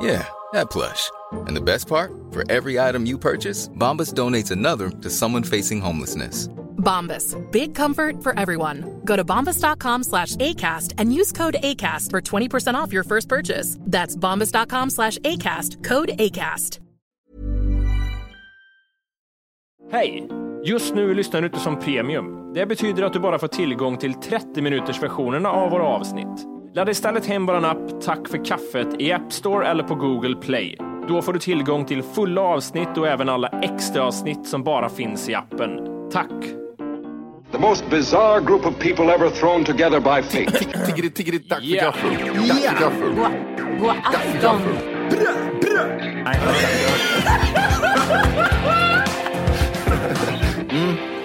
Yeah, that plush. And the best part? For every item you purchase, Bombas donates another to someone facing homelessness. Bombas. Big comfort for everyone. Go to bombas.com slash ACAST and use code ACAST for 20% off your first purchase. That's bombas.com slash ACAST. Code ACAST. Hej! Just nu lyssnar du inte som premium. Det betyder att du bara får tillgång till 30 minuters versionerna av våra avsnitt. Ladda istället hem vår app Tack för kaffet i App Store eller på Google Play. Då får du tillgång till fulla avsnitt och även alla extra avsnitt som bara finns i appen. Tack! The most bizarre group of people ever thrown together by fate. Tiggeri, tiggeri, dack för Ja. gaffel. Dack för gaffel. God afton! Det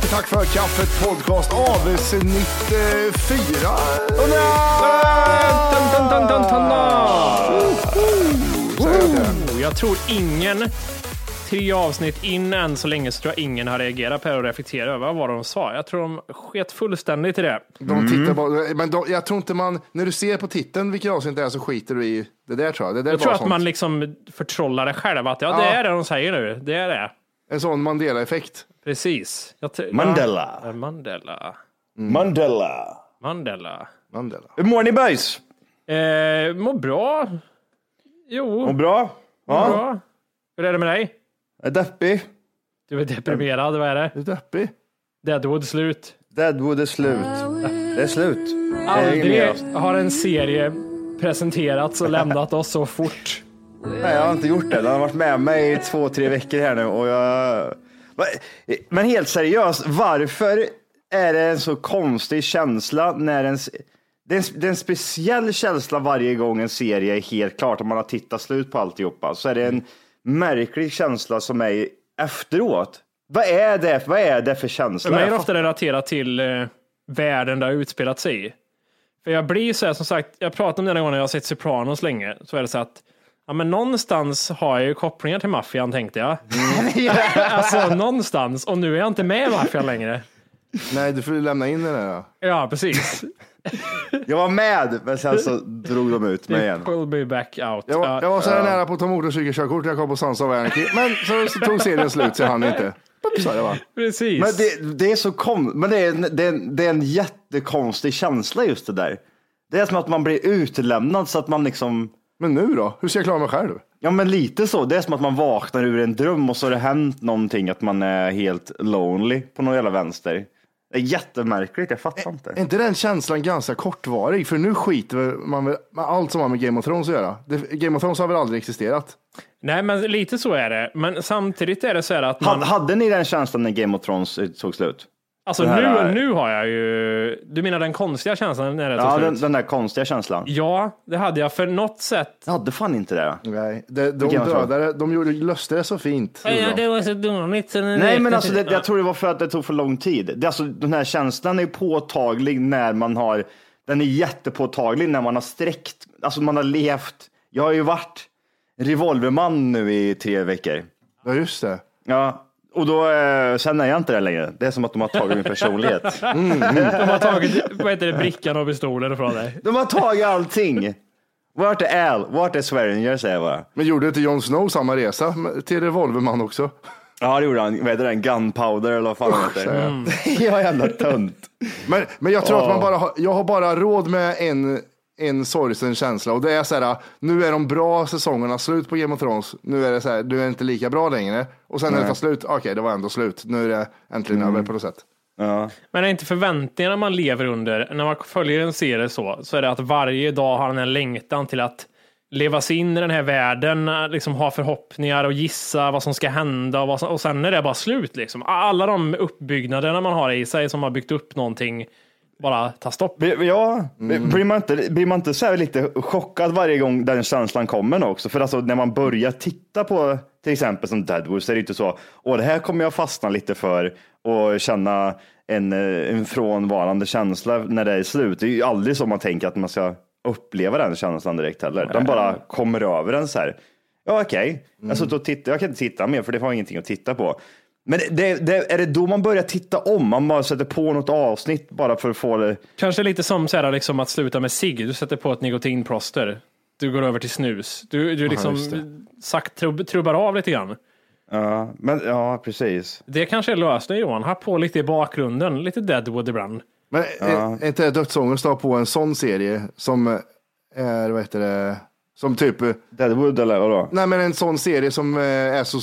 Tillbaka Tack för kaffet podcast avsnitt eh, fyra. Jag? Oh, Jag tror ingen, tre avsnitt in än så länge, så tror jag ingen har reagerat på det och reflekterat över vad de sa. Jag tror de sket fullständigt i det. De tittar på, men de, jag tror inte man, när du ser på titeln vilket avsnitt det är så skiter du i det där tror jag. Det där är Jag bara tror att sånt. man liksom förtrollar det själv, att ja, det Ja. är det de säger nu. Det är det. En sån Mandela-effekt. Precis. Jag Mandela. Ja, Mandela. Mandela. Mandela. Mandela. Hur mår ni boys? Eh, mår bra. Jo, Mår bra? Ja. bra. Hur är det med dig? Är deppig? Du är deprimerad, vad är det? Du är deppig. Deadwood slut. Deadwood är slut. Det är slut. Aldrig har en serie presenterats och lämnat oss så fort. Nej, jag har inte gjort det. Den har varit med mig i två, tre veckor här nu och jag... Va- Men helt seriöst, varför är det en så konstig känsla när en... Det är, en, det är en speciell känsla varje gång en serie är helt klart, om man har tittat slut på alltihopa. Så är det en märklig känsla som är efteråt. Vad är det, vad är det för känsla? För mig är det ofta relaterat till eh, världen det har utspelat sig i. För jag blir så här, som sagt, jag pratade om det när jag har sett Sopranos länge, så är det så att Ja, men någonstans har jag ju kopplingar till maffian tänkte jag. alltså någonstans, och nu är jag inte med i maffian längre. Nej, du får lämna in den där. Ja, precis. Jag var med, men sen så drog de ut mig igen. Pull me back out. Jag var, Ja, jag var så här nära på att ta motorcykelkörkort när jag kom på Sons of Anarchy. Men så, så tog serien slut så jag hann inte. Sa precis. Men det, det är så kom, men det är, en, det, är en, det är en jättekonstig känsla just det där. Det är som att man blir utlämnad så att man liksom, Men nu då? Hur ska jag klara mig själv? ja men lite så. Det är som att man vaknar ur en dröm och så har det hänt någonting att man är helt lonely på någon jävla vänster. Det är jättemärkligt, jag fattar Är inte. inte den känslan ganska kortvarig? För nu skiter man väl med allt som har med Game of Thrones att göra. Game of Thrones har väl aldrig existerat? Nej, men lite så är det. Men samtidigt är det så här att man... Hade, hade ni den känslan när Game of Thrones tog slut? Alltså det här nu, är- nu har jag ju... Du menar den konstiga känslan när det Ja, den, den där konstiga känslan. Ja, det hade jag. För något sätt... Jag hade fan inte det. Nej, de, de Thrones. dödade, de gjorde, löste det så fint. gjorde de. var så dåligt. Nej, men alltså, det, jag tror det var för att det tog för lång tid. Det, är alltså, den här känslan är påtaglig när man har, den är jättepåtaglig när man har sträckt, alltså man har levt. Jag har ju varit revolverman nu i tre veckor. Ja, just det. Ja, och då eh, är jag inte det längre. Det är som att de har tagit min personlighet. De har tagit vad heter det, brickan och pistolen från dig. De har tagit allting. Vart är Al? Vart är Swearinger säger jag bara. Men gjorde inte Jon Snow samma resa till Revolverman också? Ja, det gjorde han. Vad heter den? Gunpowder eller vad fan han heter. Mm. Jag är jävla tönt. Men, men jag tror att Ja. man bara har, jag har bara råd med en en sorgsen känsla och det är så här, nu är de bra säsongerna slut på Game of Thrones. Nu är det så här, du är inte lika bra längre och sen när det tar slut, okej, det var ändå slut. Nu är det äntligen över på något sätt. Ja. Men är inte förväntningarna man lever under, när man följer en serie så, så är det att varje dag har den här längtan till att leva sig in i den här världen, liksom ha förhoppningar och gissa vad som ska hända och, vad som, och sen är det bara slut. Liksom. Alla de uppbyggnaderna man har i sig som har byggt upp någonting bara tar stopp. Ja, blir man inte, blir man inte så här lite chockad varje gång den känslan kommer också? För alltså när man börjar titta på till exempel som Deadwood så är det inte så, åh det här kommer jag fastna lite för och känna en, eh, en frånvarande känsla när det är slut. Det är ju aldrig så man tänker att man ska uppleva den känslan direkt heller. Den bara kommer över en så här. Ja okej, jag, suttit och tittar. jag kan inte titta mer för det har ingenting att titta på. Men det, det, är det då man börjar titta om? Man bara sätter på något avsnitt bara för att få det Kanske lite som så här, liksom att sluta med cigg. Du sätter på ett nikotinplåster. Du går över till snus. Du, du liksom just sagt trubb, trubbar av lite grann. Ja, men ja, precis. Det kanske är lösningen Johan. Ha på lite i bakgrunden. Lite Deadwood ibland. Men är, är inte dödsångest att ha på en sån serie som är, vad heter det, som typ, Deadwood eller vadå? nej men en sån serie som eh, är så,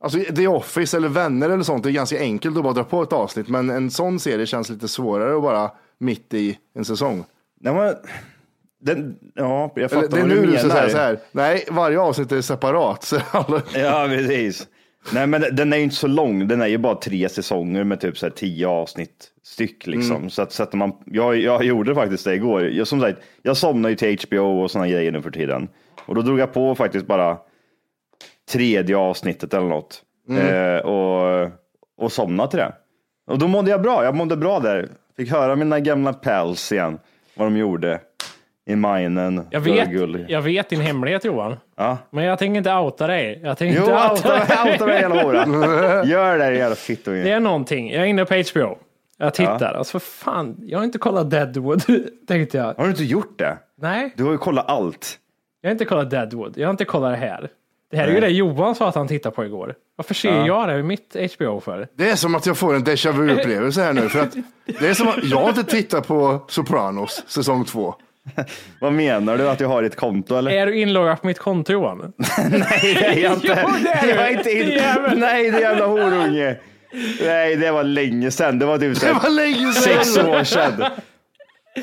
alltså The Office eller Vänner eller sånt, det är ganska enkelt att bara dra på ett avsnitt, men en sån serie känns lite svårare att bara mitt i en säsong. Nej, men, den, ja, jag fattar Eller, det är vad nu du menar. ska säga så här, nej, varje avsnitt är separat. Så alla, Ja, precis. Nej, men den är ju inte så lång. Den är ju bara tre säsonger med typ så här tio avsnitt styck liksom. Så att sätter man, jag, jag gjorde faktiskt det igår. Jag, som sagt, jag somnar ju till HBO och sådana grejer nu för tiden. Och då drog jag på faktiskt bara tredje avsnittet eller något. Eh, och, och somnade till det. Och då mådde jag bra. Jag mådde bra där. Fick höra mina gamla pals igen. Vad de gjorde. I minen. Jag vet, jag vet din hemlighet Johan. Ja. Men jag tänker inte outa dig. Jag tänker Jo, inte outa outa dig. mig, outa mig jävla hora. Gör det jävla fittunge. Det är någonting. Jag är inne på HBO. Jag tittar. Alltså för fan, jag har inte kollat Deadwood, tänkte jag. Har du inte gjort det? Nej, Du har ju kollat allt. jag har inte kollat Deadwood. Jag har inte kollat det här. Det här är ju det Johan sa att han tittade på igår. Varför ser jag det i mitt HBO för? det är som att jag får en déjà vu-upplevelse här nu. För att det är som att jag inte tittat på Sopranos säsong två. Vad menar du? Att jag har ett konto eller? Är du inloggad på mitt konto Johan? Nej, det är jag inte. Jo, det är jag är inte in... Nej, det jävla horunge. Nej, det var länge sedan. Det var typ Det var länge sedan. sex år sedan.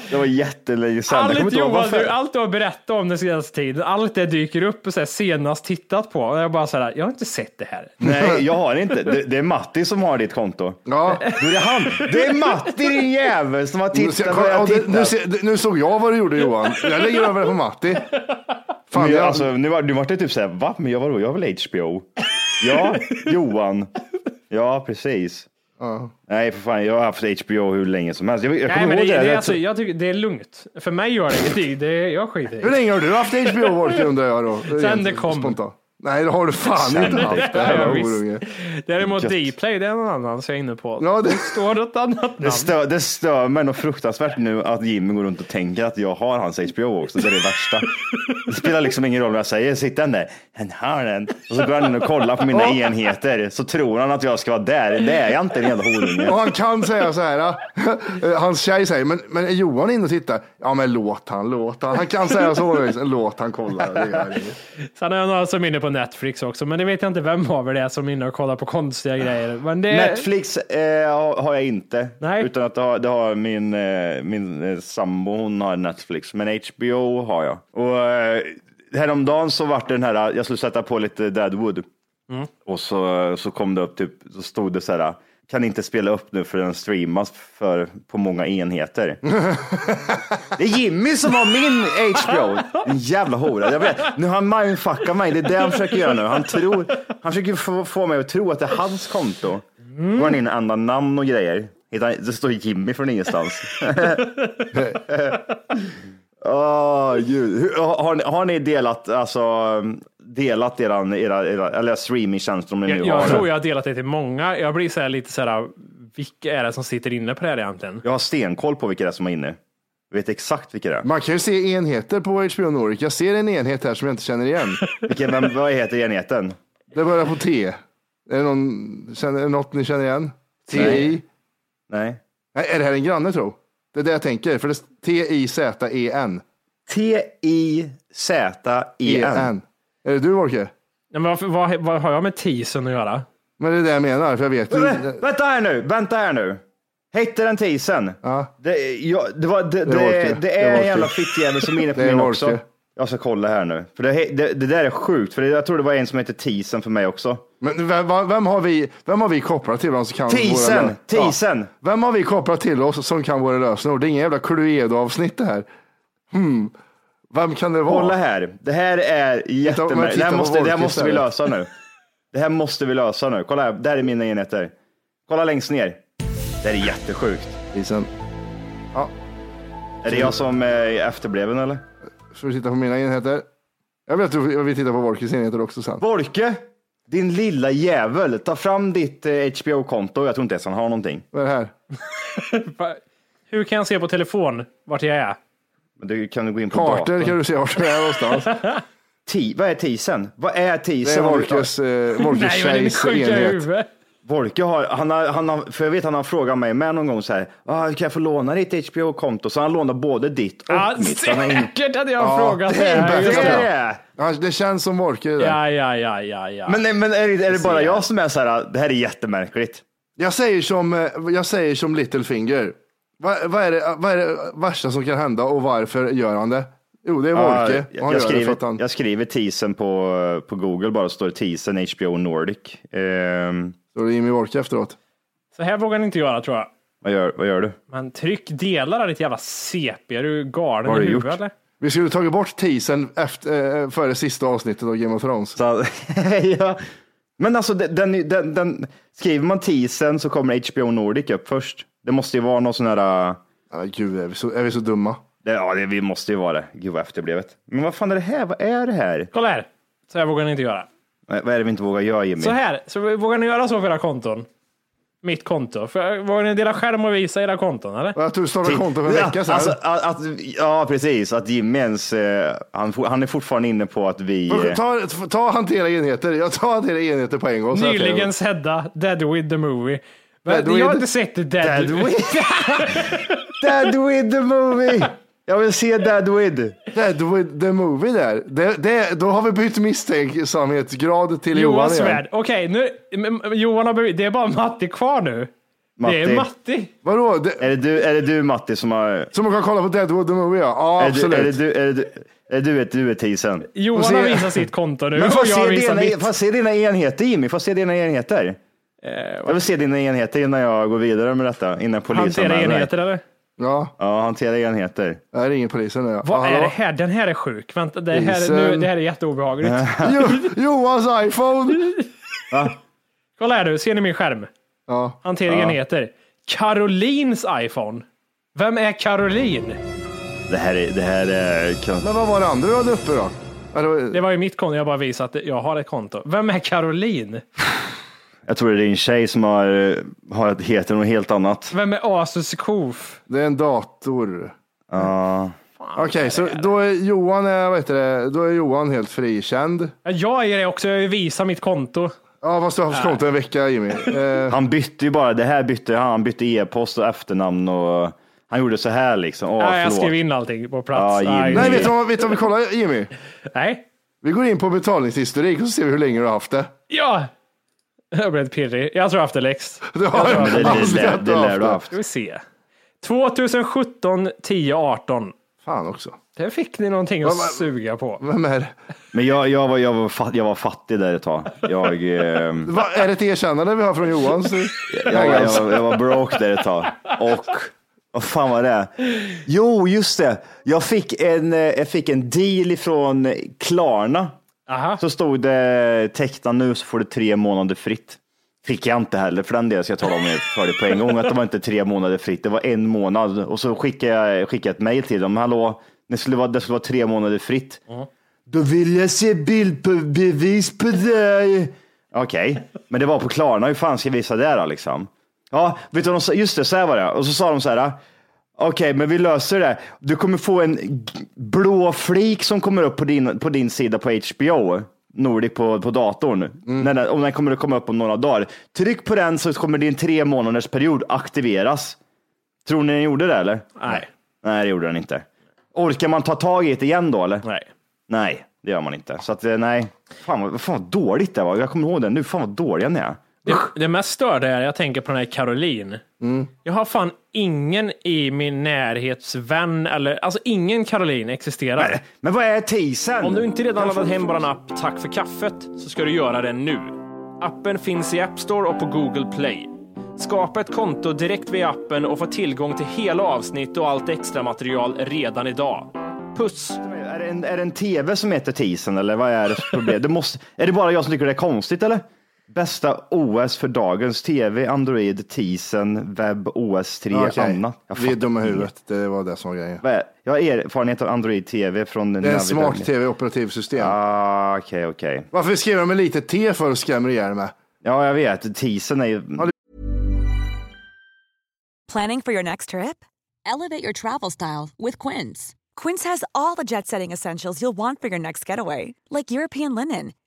Det var jättelänge sedan. Allt, Johan, du, allt du har berättat om den senaste tiden, allt det dyker upp och så här, senast tittat på. Och jag bara så här, jag har inte sett det här. Nej, jag har inte. Det, det är Matti som har ditt konto. Ja. Du, det är han. Det är Matti din jävel som har Nu, tittat. kolla, börjat ja, det- titta. nu, nu såg jag vad du gjorde Johan. Jag lägger över det på Matti. Fan, Men jag, jag, alltså, nu var, nu var det typ såhär, va? Men jag, vadå? jag har väl HBO? Ja, Johan. Ja, precis. Nej, för fan, jag har haft HBO hur länge som helst. Jag, jag Nej, kommer men det, ihåg det, det. alltså, så- jag tycker det är lugnt. För mig gör det ingenting. Det, jag skiter i hur det. länge har du haft HBO undrar jag då? Sen det kom. Spontant. Nej, det har du fan inte haft. Det här var visst. horunge. Däremot Gött. Dplay, det är någon annan som jag är inne på. Ja, det- det står något annat Det namn. stör, det stör mig nog fruktansvärt nu att Jimmy går runt och tänker att jag har hans HBO också. Det är det värsta. Det spelar liksom ingen roll vad jag säger. Sitter han där, han har den. Och så går han in och kollar på mina enheter. Så tror han att jag ska vara där. Det är jag inte, en jävla horunge. Och han kan säga så här, äh, hans tjej säger, men, men är Johan inne och tittar? Ja men låt han, låt han. Han kan säga så, låt han kolla. Det jag några som är inne på Netflix också, men det vet jag inte vem av er det är som inne och kollar på konstiga grejer. Det, Netflix eh, har- har jag inte. Nej. Utan att det har, det har min, eh, min eh, sambo, hon har Netflix. Men HBO har jag. Och eh, häromdagen så vart det den här, jag skulle sätta på lite Deadwood. Mm. Och så, så kom det upp, typ, så stod det så här, kan inte spela upp nu för den streamas för, på många enheter. det är Jimmy som har min HBO. En jävla hora. Jag vet, nu har han mindfuckat mig. Det är det han försöker göra nu. Han, tror, han försöker få, få mig att tro att det är hans konto. Går han in och ändrar namn och grejer. Det står Jimmy från ingenstans. Gud. Hur- Har, har ni delat, alltså, delat eran, era, era, eller streamingtjänster om ni nu jag, har jag tror jag har delat det till många. Jag blir så här lite så här, vilka är det som sitter inne på det här egentligen? Jag har stenkoll på vilka det är som är inne. Jag vet exakt vilka det är. Man kan ju se enheter på HBO Nordic. Jag ser en enhet här som jag inte känner igen. Vilka, vem, vad heter enheten? Det börjar på T. Är det, någon, känner, är det något ni känner igen? TI? Nej. Nej. Nej. är det här en granne tro? Det är det jag tänker. För det är T-I-Z-E-N. T-I-Z-E-N. Är det du Wolke? Nej, men varför, vad, vad har jag med teasern att göra? Men det är det jag menar, för jag vet ju. Vä- Vänta här nu, vänta här nu. Hette den tisen? Ja. Det, ja, det, var, det, det, var det, det Det är var en jävla fittjävel som är inne på Det är min Orke. också. Jag ska kolla här nu. För det, det, det där är sjukt, för jag tror det var en som hette Tisen för mig också. Men vem, vem, vem, har vi, vem har vi kopplat till oss som kan Tisen, våra lö- Tisen. Vem har vi kopplat till oss som kan våra lösenord? Det är ingen jävla Cluedo-avsnitt det här. Hmm. Vem kan det vara? Kolla här, det här är jättemärkligt. Det här måste, det här måste vi lösa nu. Det här måste vi lösa nu. Kolla här, där är mina enheter. Kolla längst ner. Det här är jättesjukt. Ja, Är det jag som är efterbliven eller? ska vi titta på mina enheter? Jag vet att du- jag vill titta på Wolkes enheter också sen. Volke, din lilla jävel, ta fram ditt eh, HBO-konto. Jag tror inte ens han har någonting. Vad är det här? Hur kan jag se på telefon vart jag är? Men du kan du gå in på Kartor datorn. kan du se vart du är någonstans. Ti, vad är tisen? Vad är Det tisen? är Wolkes, eh, Wolkes tjejs enhet. Volke har, han har, han har, för jag vet han har frågat mig med någon gång så här, ah, kan jag få låna ditt HBO-konto? Så han lånar både ditt och Ja, mitt. Säkert hade jag Ja, frågat det är det. Det det. är det. Ja, det känns som Wolke det där. Ja, ja, ja, ja, ja. Men, men är, det, är det bara jag. som är så här, det här är jättemärkligt? Jag säger som, eh, jag säger som Littlefinger. Vad, vad, är det, vad är det värsta som kan hända och varför gör han det? Jo, det är Wolke. Ja, jag, gör det för skriver, att han... jag skriver tisen på, på Google, bara står det tisen HBO Nordic. Ehm, är det Jimmy Wolke efteråt. Så här vågar ni inte göra tror jag. vad, gör, vad gör du? Men tryck delar av ditt jävla CP. Är du galen Vad har i du huvudet gjort? eller? Vi skulle tagit bort teasern efter, eh, före sista avsnittet av Game of Thrones. Så, ja. Men alltså, den, den, den, skriver man tisen så kommer HBO Nordic upp först. Det måste ju vara någon sån här... äh, Ja, gud, är vi så, är vi så dumma? Det, ja, det, vi måste ju vara det. Gud vad efterblivet. Men vad fan är det här? Vad är det här? Kolla här. Så här vågar ni inte göra. Vad vad är det vi inte vågar göra Jimmy? Så här. Så vågar ni göra så för era konton? Mitt konto. För, vågar ni dela skärm och visa era konton eller? Att du startade konto för en Ja, vecka sedan. Alltså, att, att, ja, precis. Att Jimmy ens, eh, han, han är fortfarande inne på att vi... eh, ta, ta hantera enheter. Jag tar hantera enheter på en gång. Nyligen sedda Dead with the movie. Dead jag har inte sett Dead, Dead with... Dead with the movie! Jag vill se Dead with. Dead with the movie där. Det, det, då har vi bytt misstänksamhetsgrad till Johan Johan igen. Svärd. Okej, nu. men- men Johan har bevis- Det är bara Matti kvar nu. Det är Matti. Vadå? Det, Är det du, är det du Matti som har... man kan kolla på Dead with the movie ja. Ja, Är, du, absolut. är det du, är det du, är du ett du är tisen? Johan se- har visat sitt konto nu Men får jag se, dina, mitt. får se dina enheter Jimmy, får se dina enheter. Eh, Jag vill se dina enheter innan jag går vidare med detta. Innan polisen Hantera enheter eller? Ja, Ja, hantera enheter. jag ringer polisen nu. ja. Vad Hallå? är det här? Den här är sjuk. Vänta, det här, Polisen. nu, det här är jätteobehagligt. Jo, Johans iPhone! Kolla här nu, ser ni min skärm? Ja. Hantera enheter. Carolines iPhone. Vem är Caroline? Det här är, det här är kan, Men vad var det andra du hade uppe då? Ja, det var- Det var ju mitt konto, jag bara visat att jag har ett konto. Vem är Caroline? Jag tror det är din tjej som har, har ett, heter något helt annat. Vem är Asus Koof? Det är en dator. Ja. Okej, så då är Johan, är, vad heter det, då är Johan helt frikänd. Ja, Jag är det också, jag visar mitt konto. Ja, fast du har haft konto en vecka Jimmy. Eh, Han bytte ju bara, det här bytte han, han bytte e-post och efternamn och han gjorde så här liksom. Åh, Nej, jag förlåt. skrev in allting på Ja, plats. Jimmy. Nej, nej, vet du, vad, vet du vad vi kollar Jimmy? nej. Vi går in på betalningshistorik och så ser vi hur länge du har haft det. Ja! Jag blev pirrig. Jag tror jag haft det längst. Du har Men det, det, alltid det, lär du ha haft. Ska vi se. 2017, 10, 18. Fan också. Där fick ni någonting att suga på. Vem är det? Men jag, jag, var, jag, var, fatt, jag var fattig där ett tag. Jag, eh, Va, är det ett erkännande vi har från Johan? Så, jag, var, jag, var, jag var broke där ett tag. Och vad fan var det? Jo, just det. Jag fick en, eh, jag fick en deal ifrån Klarna. Aha. Så stod det teckna nu så får du tre månader fritt. Fick jag inte heller för den delen, så jag talade om för det på en gång att det var inte tre månader fritt, det var en månad. Och så skickade jag, skickade jag ett mejl till dem, hallå, det skulle vara, det skulle vara tre månader fritt. Då vill jag se bild på på dig. Okej, men det var på Klarna, hur fan ska jag visa det då liksom? Ja, vet du? Just det, så här var det. Och så sa de så här, okej, men vi löser det. Du kommer få en blå flik som kommer upp på din, på din sida på HBO. Nordic på, på datorn. När den, och den kommer att komma upp om några dagar. Tryck på den så kommer din tre månaders period aktiveras. Tror ni den gjorde det eller? Nej. Nej, det gjorde den inte. Orkar man ta tag i det igen då eller? Nej. Nej, det gör man inte. Så att eh, nej, fan vad, fan vad dåligt det var. Jag kommer ihåg det nu, fan vad dåliga ni är. Det, det mest störda är, jag tänker på den här Caroline. Jag har fan ingen i min närhetsvän eller, alltså ingen Caroline existerar. Men, men vad är teasern? Om du inte redan laddat hem vår app Tack för kaffet så ska du göra det nu. Appen finns i App Store och på Google Play. Skapa ett konto direkt via appen och få tillgång till hela avsnitt och allt extra material redan idag. Puss! Är det, en, är det en tv som heter teasern eller vad är det för problem? Det måste, är det bara jag som tycker det är konstigt eller? Bästa OS för dagens tv, Android, teasern, webb, OS 3, Okej, annat. Jag Vi är dumma i huvudet. Det var det som var grejen. Jag har erfarenhet av Android TV från Det är en smart tv-operativsystem. Ah, Okej, okej. Varför skrev de med lite T för och skrämmer ihjäl mig? Ja, jag vet. Teasern är ju... Planning for your next trip? Elevate your travel style with Quince. Quince has all the jet setting essentials you'll want for your next getaway, like European linen,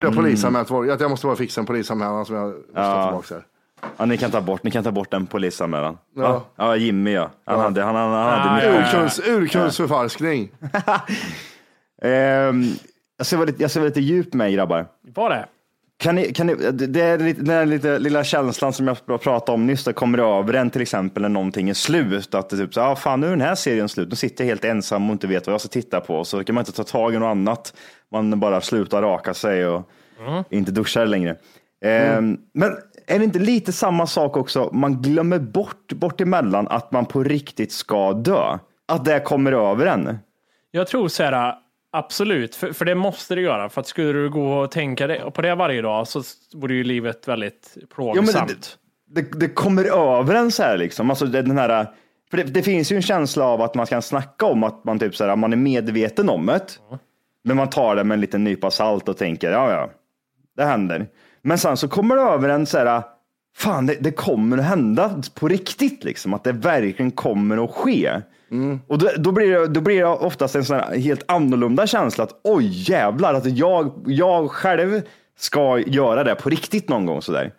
Polisanmält vår- att jag måste bara fixa en polisanmälan som jag måste ta tillbaka här. Ja, ni kan ta bort, ni kan ta bort den polisanmälan. Ja. Ja. ja, Jimmy ja. Han hade, han, han, han hade Ah. Urkunds, urkundsförfalskning. Ehm, jag ska vara lite, jag ska vara lite djup med grabbar. Var det? Kan ni, kan ni, det är lite, den här lite, lilla känslan som jag pratade om nyss, det kommer över en till exempel när någonting är slut. Att det typ så, ah, fan nu är den här serien slut, nu sitter jag helt ensam och inte vet vad jag ska titta på. Så kan man inte ta tag i något annat. Man bara slutar raka sig och inte duschar längre. Ehm, Men är det inte lite samma sak också, man glömmer bort bort emellan att man på riktigt ska dö? Att det kommer över en? Jag tror så här, absolut, för, för det måste det göra. För att skulle du gå och tänka på det varje dag så vore ju livet väldigt plågsamt. det, det, det kommer över en så här liksom. Alltså det- den här, för det, det finns ju en känsla av att man kan snacka om att man, typ så här, man är medveten om det. Men man tar det med en liten nypa salt och tänker, ja ja, det händer. Men sen så kommer det över en så här, fan det, det kommer att hända på riktigt liksom. Att det verkligen kommer att ske. Och då, då, blir det, då blir det oftast en sån här helt annorlunda känsla att oj jävlar, att jag, jag själv ska göra det på riktigt någon gång sådär.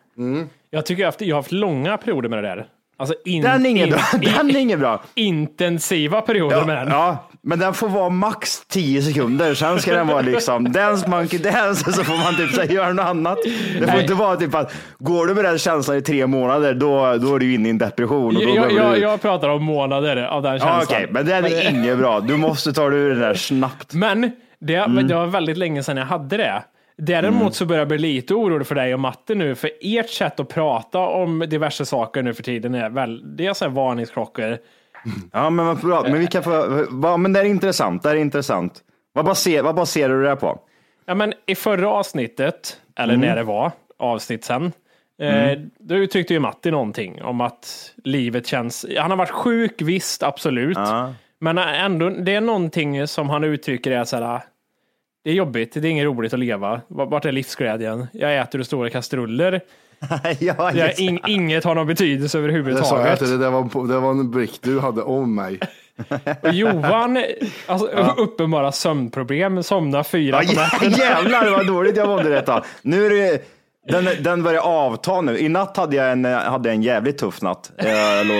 Jag tycker jag har haft, jag har haft långa perioder med det där. Alltså in, Den är ingen in- bra. Den är bra. intensiva perioder med Ja, den. ja, men den får vara max 10 sekunder. Sen ska den vara liksom dance monkey dance så får man typ så här, göra något annat. Det får Nej. inte vara typ att går du med den känslan i tre månader då, då är du inne i en depression. Och då Jag, jag, du... jag pratar om månader av den ja, känslan. Okej, men den är inget bra. Du måste ta dig ur den där snabbt. Men det, Mm. det var väldigt länge sedan jag hade det. Däremot så börjar jag bli lite orolig för dig och matte nu, för ert sätt att prata om diverse saker nu för tiden är väl, det är så här varningsklockor. Ja, men vad bra. Men, vi kan få, vad, men det är intressant. Det är intressant. Vad baserar, vad baserar du det på? Ja, men i förra avsnittet, eller Mm. när det var, avsnitt sen, eh, då uttryckte ju Matti någonting om att livet känns, han har varit sjuk, visst, absolut. Men ändå, det är någonting som han uttrycker är så här, det är jobbigt, det är inget roligt att leva. Vart är livsglädjen? Jag äter ur stora kastruller. ja, Det är in, inget har någon betydelse Det jag överhuvudtaget. det, där var, det var en brick du hade om mig. Och Johan, alltså, uppenbara sömnproblem, somnar fyra Ja, på natten. jävlar vad dåligt jag mådde detta. Nu är det, den, den börjar avta nu. I natt hade jag en, hade jag en jävligt tuff natt. Jag låg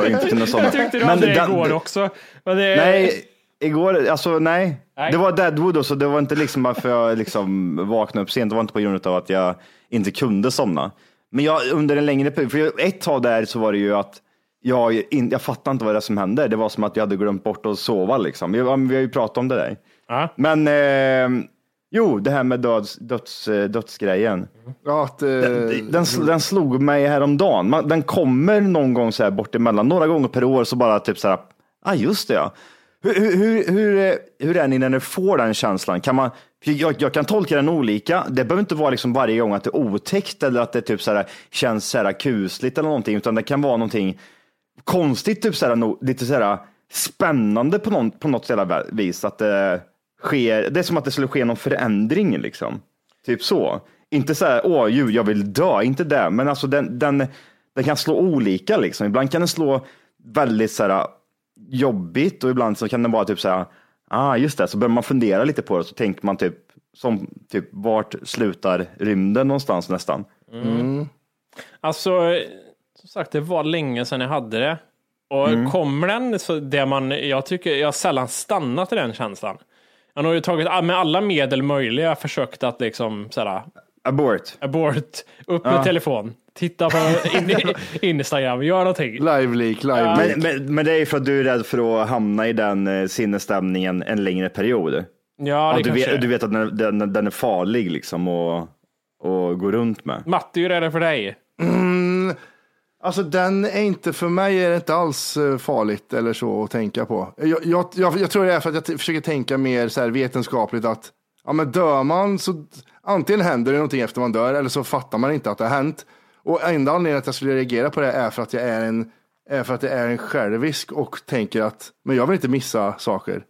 och inte kunde somna. Jag tyckte du Men hade det igår också. Det, Nej, igår, alltså nej. Nej. Det var Deadwood så det var inte liksom varför jag liksom vaknade upp sent. Det var inte på grund av att jag inte kunde somna. Men jag under en längre period, för ett tag där så var det ju att jag, in, jag fattade inte vad det är som hände. Det var som att jag hade glömt bort att sova liksom. Vi, vi har ju pratat om det där. Ja. Men, eh, Jo, det här med döds, döds, dödsgrejen. Ja, att, eh, Den, den, den slog mig häromdagen. Man, den kommer någon gång så här bort emellan, några gånger per år så bara typ så här, ah just det ja. Hur, hur, hur, eh, hur, är- ni när ni får den känslan? Kan man, jag, jag kan tolka den olika. Det behöver inte vara liksom varje gång att det är otäckt eller att det typ så här, känns så här kusligt eller någonting, utan det kan vara någonting konstigt, typ så här, no- lite så här spännande på, någon, på något jävla vis. Att det sker, det är som att det skulle ske någon förändring liksom. Typ så. Inte så här, åh djur, jag vill dö, inte det, men alltså den, den, den kan slå olika liksom. Ibland kan den slå väldigt så här jobbigt och ibland så kan den vara typ så här, ah just det, så börjar man fundera lite på det så tänker man typ, som typ, vart slutar rymden någonstans nästan? Alltså, som sagt, det var länge sedan jag hade det. Och Mm. kommer den, så det man, jag tycker, jag har sällan stannat i den känslan. Jag har ju tagit med alla medel möjliga försökt att liksom såhär, Abort. abort, upp med Ja. telefon, titta på in, Instagram, gör någonting. Live leak, live leak. Men, men, men det är för att du är rädd för att hamna i den eh, sinnesstämningen en längre period. Ja, det Ja, du, vet, du vet att den, den, den är farlig liksom att gå runt med. Matte, hur är det för dig? Mm, alltså den är inte, för mig är det inte alls eh, farligt eller så att tänka på. Jag, jag, jag, jag tror det är för att jag försöker tänka mer så här vetenskapligt att ja, men dör man så antingen händer det någonting efter man dör eller så fattar man inte att det har hänt. Och enda anledningen att jag skulle reagera på det är för att jag är en, är för att jag är en självisk och tänker att men jag vill inte missa saker.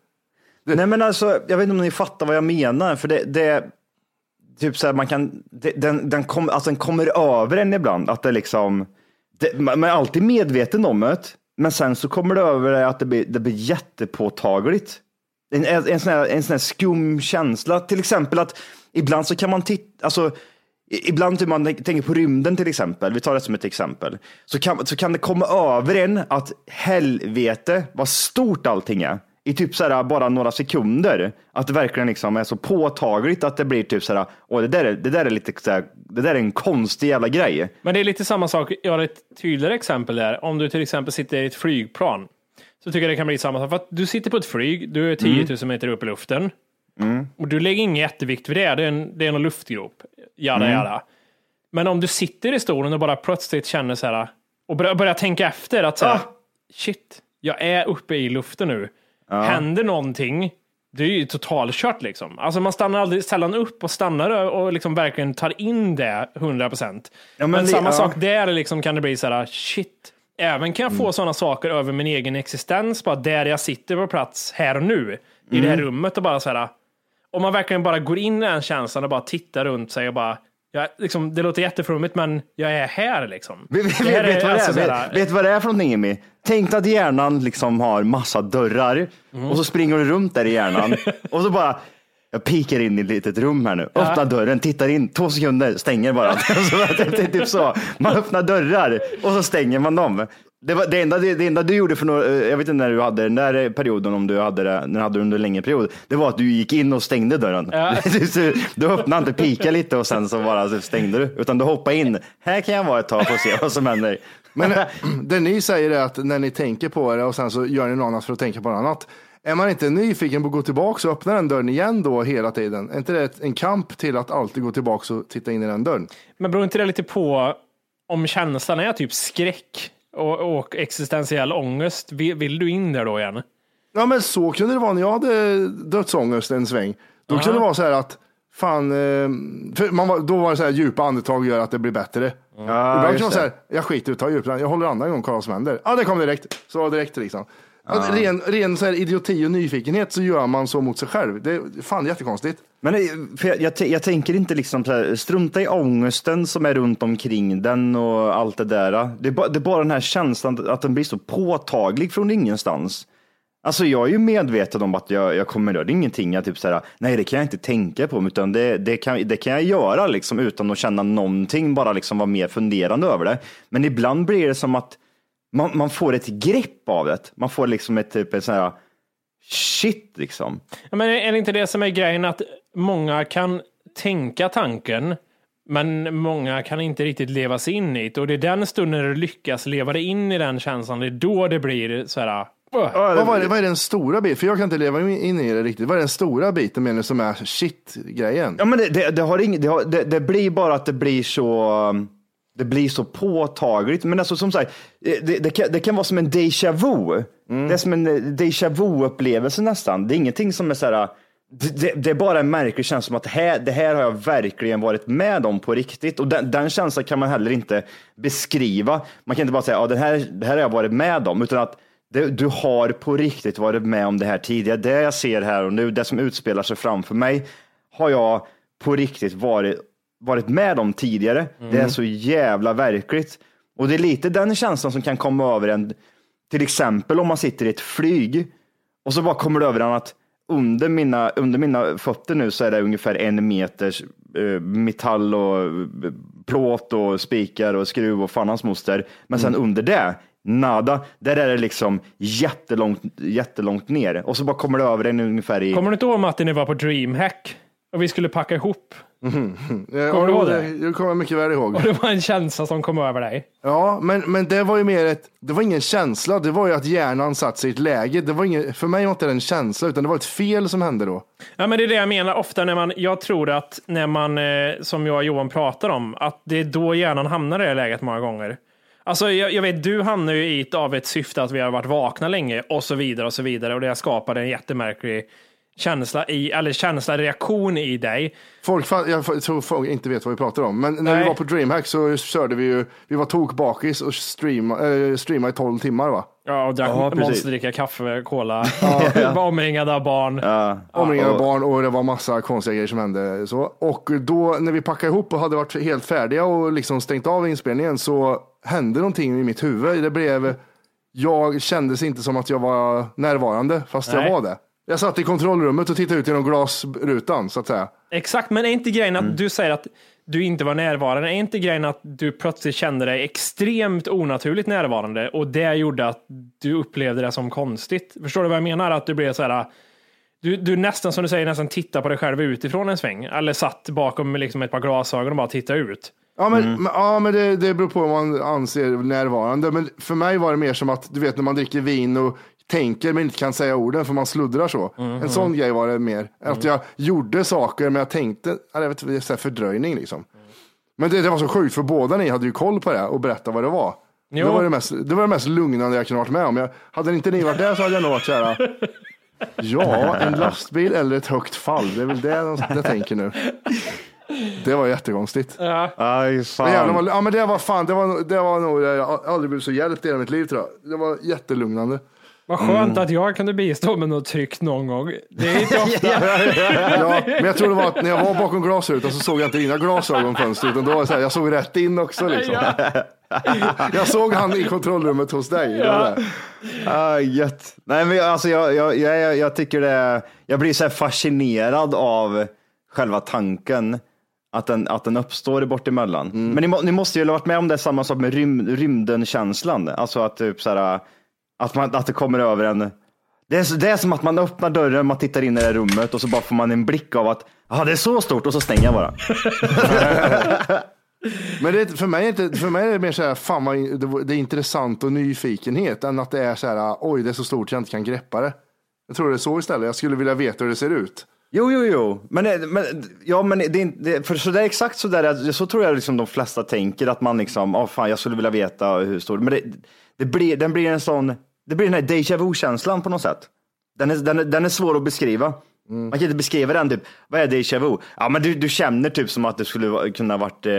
Nej men alltså, jag vet inte om ni fattar vad jag menar, för det, det typ så här, man kan, det, den, den, kom, alltså den kommer över en ibland, att det liksom, det, man är alltid medveten om det, men sen så kommer det över dig att det blir, det blir jättepåtagligt. En, en, sån här, en sån här skum känsla, till exempel att ibland så kan man titta, alltså Ibland typ man tänker på rymden till exempel, vi tar det som ett exempel, så kan, så kan det komma över en att helvete vad stort allting är i typ så här, bara några sekunder. Att det verkligen liksom är så påtagligt att det blir typ så här, åh det där är, det där är lite så här, det där är en konstig jävla grej. Men det är lite samma sak, jag har ett tydligare exempel där. Om du till exempel sitter i ett flygplan, så tycker jag det kan bli samma sak. För att du sitter på ett flyg, du är 10 000 meter upp i luften, och du lägger ingen jättevikt vid det, det är en, det är en luftgrop, jada Mm. jada. Men om du sitter i stolen och bara plötsligt känner så här, och börjar, börjar tänka efter att så här, shit, jag är uppe i luften nu. Händer någonting, det är ju totalkört liksom. Alltså man stannar aldrig sällan upp och stannar och liksom verkligen tar in det 100 procent. Ja, men men det- samma ja. sak där liksom kan det bli så här, shit. Även kan jag få sådana saker över min egen existens, bara där jag sitter på plats här och nu, i det här rummet och bara så här. Om man verkligen bara går in i den känslan och bara tittar runt sig och bara, jag, liksom, det låter jätteflummigt men jag är här liksom. Vet, vet, Det här vet, vad det alltså vet, vet vad det är för någonting Jimmy? Tänk att hjärnan liksom har massa dörrar och så springer du runt där i hjärnan och så bara jag pikar in i ett litet rum här nu, öppnar dörren, tittar in, två sekunder, stänger bara. så, typ så. Man öppnar dörrar och så stänger man dem. Det, var, det, enda, det, det enda du gjorde för några, jag vet inte när du hade den där perioden, om du hade det, när du hade under en längre period, det var att du gick in och stängde dörren. Ja. du, du öppnade inte, pika lite och sen så bara så stängde du, utan du hoppade in. Här kan jag vara ett tag och se vad som händer. Men eh, det ni säger är att när ni tänker på det och sen så gör ni något annat för att tänka på något annat. Är man inte nyfiken på att gå tillbaka och öppna den dörren igen då hela tiden? Är inte det en kamp till att alltid gå tillbaka och titta in i den dörren? Men beror inte det lite på om känslan är typ skräck och, och existentiell ångest? Vill, vill du in där då igen? Ja men så kunde det vara när jag hade dödsångest en sväng. Då kunde det vara så här att fan, eh, för man var, då var det så här djupa andetag gör att det blir bättre. Ibland kan man säga, jag skiter i att ta djupt, jag håller andan en gång och kollar vad som händer. Ja det kom direkt, så direkt liksom. Att Ren, ren så här idioti och nyfikenhet så gör man så mot sig själv. Det är fan jättekonstigt. Men eh, för jag, jag, jag tänker inte liksom så här, strunta i ångesten som är runt omkring den och allt det där. Det är, bara, det är bara den här känslan att den blir så påtaglig från ingenstans. Alltså jag är ju medveten om att jag, jag kommer göra ingenting. Jag typ så här, nej det kan jag inte tänka på, utan det, det, kan, det kan jag göra liksom utan att känna någonting, bara liksom vara mer funderande över det. Men ibland blir det som att man, man får ett grepp av det. Man får liksom ett typ ett sån här shit liksom. Ja, men är det inte det som är grejen att många kan tänka tanken, men många kan inte riktigt leva sig in i det. Och det är den stunden du lyckas leva dig in i den känslan, det är då det blir så här Vad, vad, är, vad är den stora biten? För jag kan inte leva in i det riktigt. Vad är den stora biten menar du som är shit-grejen? Ja, men det, det, det, har ing, det, har, det, det blir bara att det blir så det blir så påtagligt. Men alltså som sagt, det, det, kan, det kan vara som en déjà vu. Det är som en eh, déjà vu-upplevelse nästan. Det är ingenting som är så här, det, det, det är bara en märklig känsla som att här, det här har jag verkligen varit med om på riktigt. Och den, den känslan kan man heller inte beskriva. Man kan inte bara säga, ja, det, här, det här har jag varit med om, utan att du har på riktigt varit med om det här tidigare. Det jag ser här och nu, det som utspelar sig framför mig, har jag på riktigt varit, varit med om tidigare. Det är så jävla verkligt. Och det är lite den känslan som kan komma över en, till exempel om man sitter i ett flyg och så bara kommer det över en att under mina, under mina fötter nu så är det ungefär en meters eh, metall och eh, plåt och spikar och skruv och fan hans moster. Men sen under det, nada, där är det liksom jättelångt, jättelångt ner. Och så bara kommer det över en ungefär i... Kommer du inte ihåg Matti när vi var på DreamHack och vi skulle packa ihop? Eh, Kommer du ihåg det? Det kommer jag mycket väl ihåg. Och det var en känsla som kom över dig. Ja, men, men det var ju mer ett, det var ingen känsla, det var ju att hjärnan satt sig i ett läge. Det var ingen, för mig var inte det en känsla, utan det var ett fel som hände då. Ja, men det är det jag menar ofta när man, jag tror att när man, eh, som jag och Johan pratar om, att det är då hjärnan hamnar i det läget många gånger. Alltså, jag, jag vet, du hamnar ju i ett, av ett syfte att vi har varit vakna länge och så vidare och så vidare och det skapade en jättemärklig känsla i, eller känsla, reaktion i dig. Folk, jag tror folk inte vet vad vi pratar om, men när Nej. vi var på DreamHack så körde vi ju, vi var tokbakis och streama, äh, streamade i 12 timmar va? Ja, och drack Ja, monsterdricka, kaffe, cola, var omringad av barn. Omringade och- barn och det var massa konstiga grejer som hände. Så. Och då när vi packade ihop och hade varit helt färdiga och liksom stängt av inspelningen så hände någonting i mitt huvud. Det blev, jag kändes inte som att jag var närvarande fast Nej. jag var det. Jag satt i kontrollrummet och tittade ut genom glasrutan så att säga. Exakt, men är inte grejen att du säger att du inte var närvarande? Är inte grejen att du plötsligt kände dig extremt onaturligt närvarande och det gjorde att du upplevde det som konstigt? Förstår du vad jag menar? Att du blev så här, du, du nästan som du säger, nästan tittar på dig själv utifrån en sväng. Eller satt bakom liksom ett par glasögon och bara tittade ut. Ja, men, men, ja, men det, det beror på vad man anser närvarande. Men för mig var det mer som att, du vet när man dricker vin och tänker men inte kan säga orden för man sluddrar så. En sån grej var det mer. Att jag gjorde saker men jag tänkte, ja, jag vet, inte, så här fördröjning liksom. Men det, det var så sjukt för båda ni hade ju koll på det och berättade vad det var. Det var det, mest, det var det mest lugnande jag kunde varit med om. Jag, hade inte ni varit där så hade jag nog varit så här. Ja, en lastbil eller ett högt fall. Det är väl det de jag tänker nu. Det var jättekonstigt. Aj, Det, fan. var- ja, men det var fan, det var, det var nog, jag har aldrig blivit så hjälpt i hela mitt liv tror jag. Det var jättelugnande. Vad skönt att jag kunde bistå med något tryggt någon gång. Det är inte ofta. Ja, men jag tror det var att när jag var bakom glasrutan så såg jag inte dina glasögon fönstret utan då var det så här, jag såg rätt in också liksom. Jag såg han i kontrollrummet hos dig. Ah, gött. Nej, men alltså, jag, jag, jag, jag tycker det, jag blir så här fascinerad av själva tanken att den, att den uppstår bort emellan. Men ni, ni måste ju ha varit med om det samma sak med rym, rymden-känslan. Alltså att, typ, så här, att, man, att det kommer över en. Det är, det är som att man öppnar dörren, man tittar in i det här rummet och så bara får man en blick av att ah, det är så stort och så stänger jag bara. Men det, är- för, mig är inte, för mig är det mer så här, fan vad, det, det är intressant och nyfikenhet än att det är så här, oj det är så stort jag inte kan greppa det. Jag tror det är så istället, jag skulle vilja veta hur det ser ut. Jo, jo, jo, men, det- men, ja, men det det, för så det är exakt så där, att- så tror jag liksom de flesta tänker att man liksom, oh, fan, jag skulle vilja veta hur stort, men det, det blir, den blir en sån, det blir den här déjà vu-känslan på något sätt. Den är, den, är, den är svår att beskriva. Man kan inte beskriva den, typ, vad är déjà vu? Ja, men du, du känner typ som att du skulle kunna varit eh,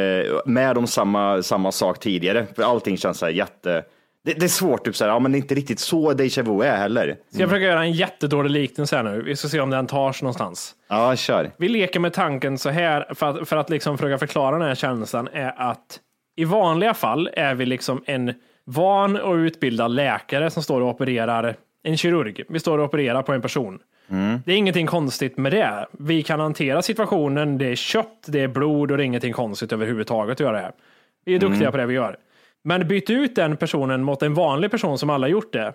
med om samma, samma sak tidigare, för allting känns så här jätte, det, det är svårt, typ så här, ja, men det är inte riktigt så déjà vu är heller. Ska jag försöka göra en jättedålig liknelse här nu? Vi ska se om den tar sig någonstans. Ja, kör. Vi leker med tanken så här, för att, för att liksom försöka förklara den här känslan, är att i vanliga fall är vi liksom en van och utbildad läkare som står och opererar, en kirurg. Vi står och opererar på en person. Det är ingenting konstigt med det. Vi kan hantera situationen, det är kött, det är blod och det är ingenting konstigt överhuvudtaget att göra det här. Vi är duktiga på det vi gör. Men byt ut den personen mot en vanlig person som alla gjort det.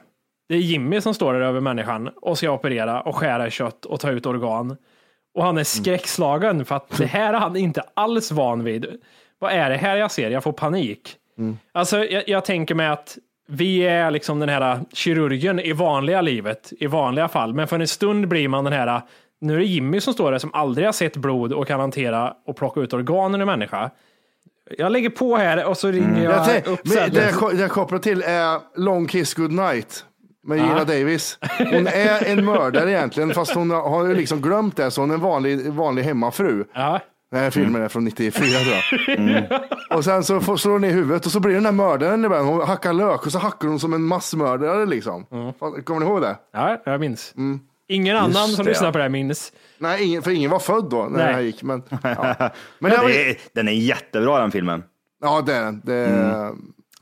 Det är Jimmy som står där över människan och ska operera och skära i kött och ta ut organ. Och han är skräckslagen för att det här är han inte alls van vid. Vad är det här jag ser? Jag får panik. Alltså, jag, jag tänker mig att vi är liksom den här kirurgen i vanliga livet, i vanliga fall. Men för en stund blir man den här, nu är det Jimmy som står där som aldrig har sett blod och kan hantera och plocka ut organ ur människa. Jag lägger på här och så ringer jag, Jag tänk- upp men det, jag, jag kopplar till är Long Kiss Goodnight med Gina Ja. Davis. Hon är en mördare egentligen, fast hon har liksom glömt det, så hon är en vanlig, vanlig hemmafru. Ja. Den här filmen är från 94 tror jag. Och sen så får, slår hon i huvudet och så blir den här mördaren i början. Hon hackar lök och så hackar hon som en massmördare liksom. Fan, Kommer ni ihåg det? Ja, jag minns. Ingen annan som det, lyssnar ja. på det här minns. Nej, ingen, för ingen var född då när Nej. det här gick. Men, ja. men Men det var, den är jättebra den filmen. ja, det är den. Det,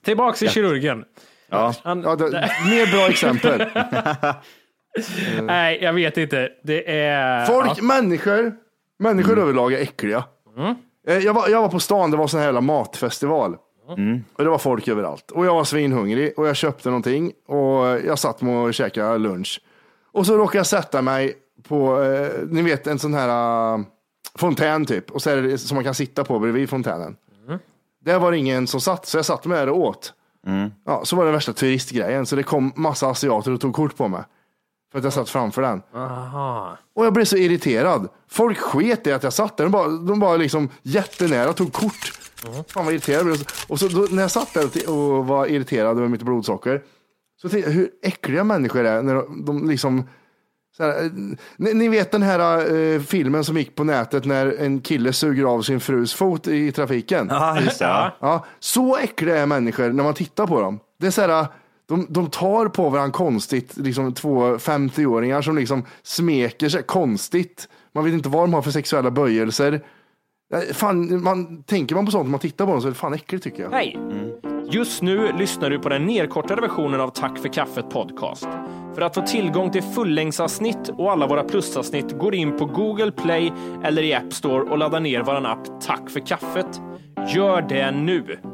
Tillbaks till kirurgen. Ja. Han, ja, det, mer bra exempel. Nej, jag vet inte. Det är... Folk, Ja. människor, människor överlag är äckliga. Eh, Jag, var, jag var på stan, det var sån här jävla matfestival. Och det var folk överallt. Och jag var svinhungrig och jag köpte någonting och jag satt med och käkade lunch. Och så råkade jag sätta mig på, eh, ni vet en sån här eh, fontän typ. Och så är det som man kan sitta på bredvid fontänen. Där var det ingen som satt, så jag satt mig där och åt. Ja, så var det värsta turistgrejen, så det kom massa asiater och tog kort på mig. För att jag satt framför den. Aha. Och jag blev så irriterad. Folk sket i att jag satt där. De bara, de bara liksom jättenära tog kort. Fan vad irriterad jag blev. Och så då, när jag satt där och var irriterad över mitt blodsocker. Så tänkte jag hur äckliga människor är när de, de liksom här, eh, ni, ni vet den här eh, filmen som gick på nätet när en kille suger av sin frus fot i trafiken. Ja, just det. Ja. Ja, så äckliga är människor när man tittar på dem. Det är så här, de, de tar på varandra konstigt, liksom två 50-åringar som liksom smeker sig konstigt. Man vet inte vad de har för sexuella böjelser. Eh, fan, man, tänker man på sånt när man tittar på dem så är det fan äckligt tycker jag. Hej! Just nu lyssnar du på den nedkortade versionen av Tack för kaffet podcast. För att få tillgång till fullängdsavsnitt och alla våra plusavsnitt går in på Google Play eller i App Store och laddar ner vår app Tack för kaffet. Gör det nu!